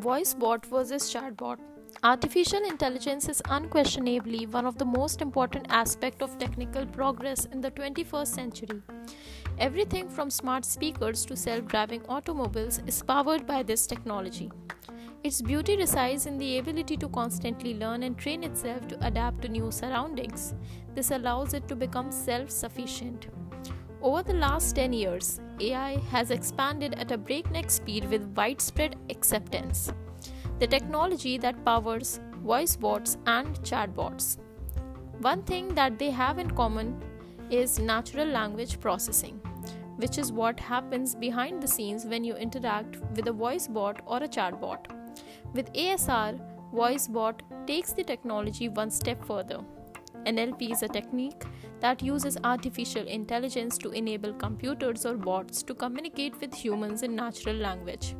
Voice bot versus chatbot. Artificial intelligence is unquestionably one of the most important aspects of technical progress in the 21st century. Everything from smart speakers to self driving automobiles is powered by this technology. Its beauty resides in the ability to constantly learn and train itself to adapt to new surroundings. This allows it to become self sufficient. Over the last 10 years, AI has expanded at a breakneck speed with widespread acceptance. The technology that powers voice bots and chatbots. One thing that they have in common is natural language processing, which is what happens behind the scenes when you interact with a voice bot or a chatbot. With ASR, voice bot takes the technology one step further. NLP is a technique that uses artificial intelligence to enable computers or bots to communicate with humans in natural language.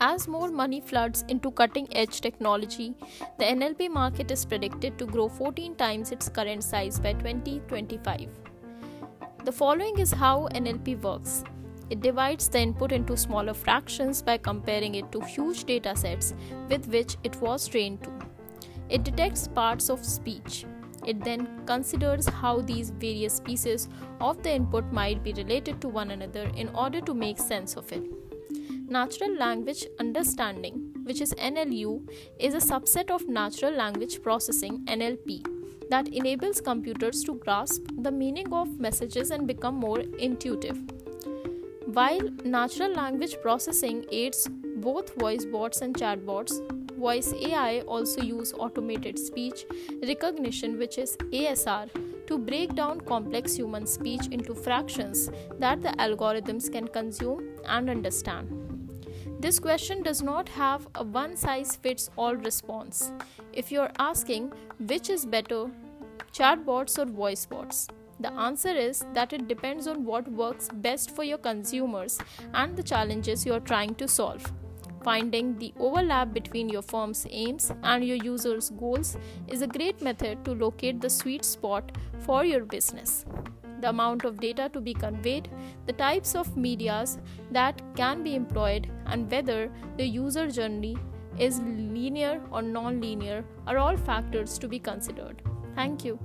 As more money floods into cutting edge technology, the NLP market is predicted to grow 14 times its current size by 2025. The following is how NLP works it divides the input into smaller fractions by comparing it to huge data sets with which it was trained to. It detects parts of speech. It then considers how these various pieces of the input might be related to one another in order to make sense of it. Natural language understanding, which is NLU, is a subset of natural language processing NLP that enables computers to grasp the meaning of messages and become more intuitive. While natural language processing aids both voice bots and chatbots, Voice AI also use automated speech recognition which is ASR to break down complex human speech into fractions that the algorithms can consume and understand. This question does not have a one size fits all response. If you're asking which is better, chatbots or voice bots, the answer is that it depends on what works best for your consumers and the challenges you are trying to solve. Finding the overlap between your firm's aims and your users' goals is a great method to locate the sweet spot for your business. The amount of data to be conveyed, the types of medias that can be employed, and whether the user journey is linear or non linear are all factors to be considered. Thank you.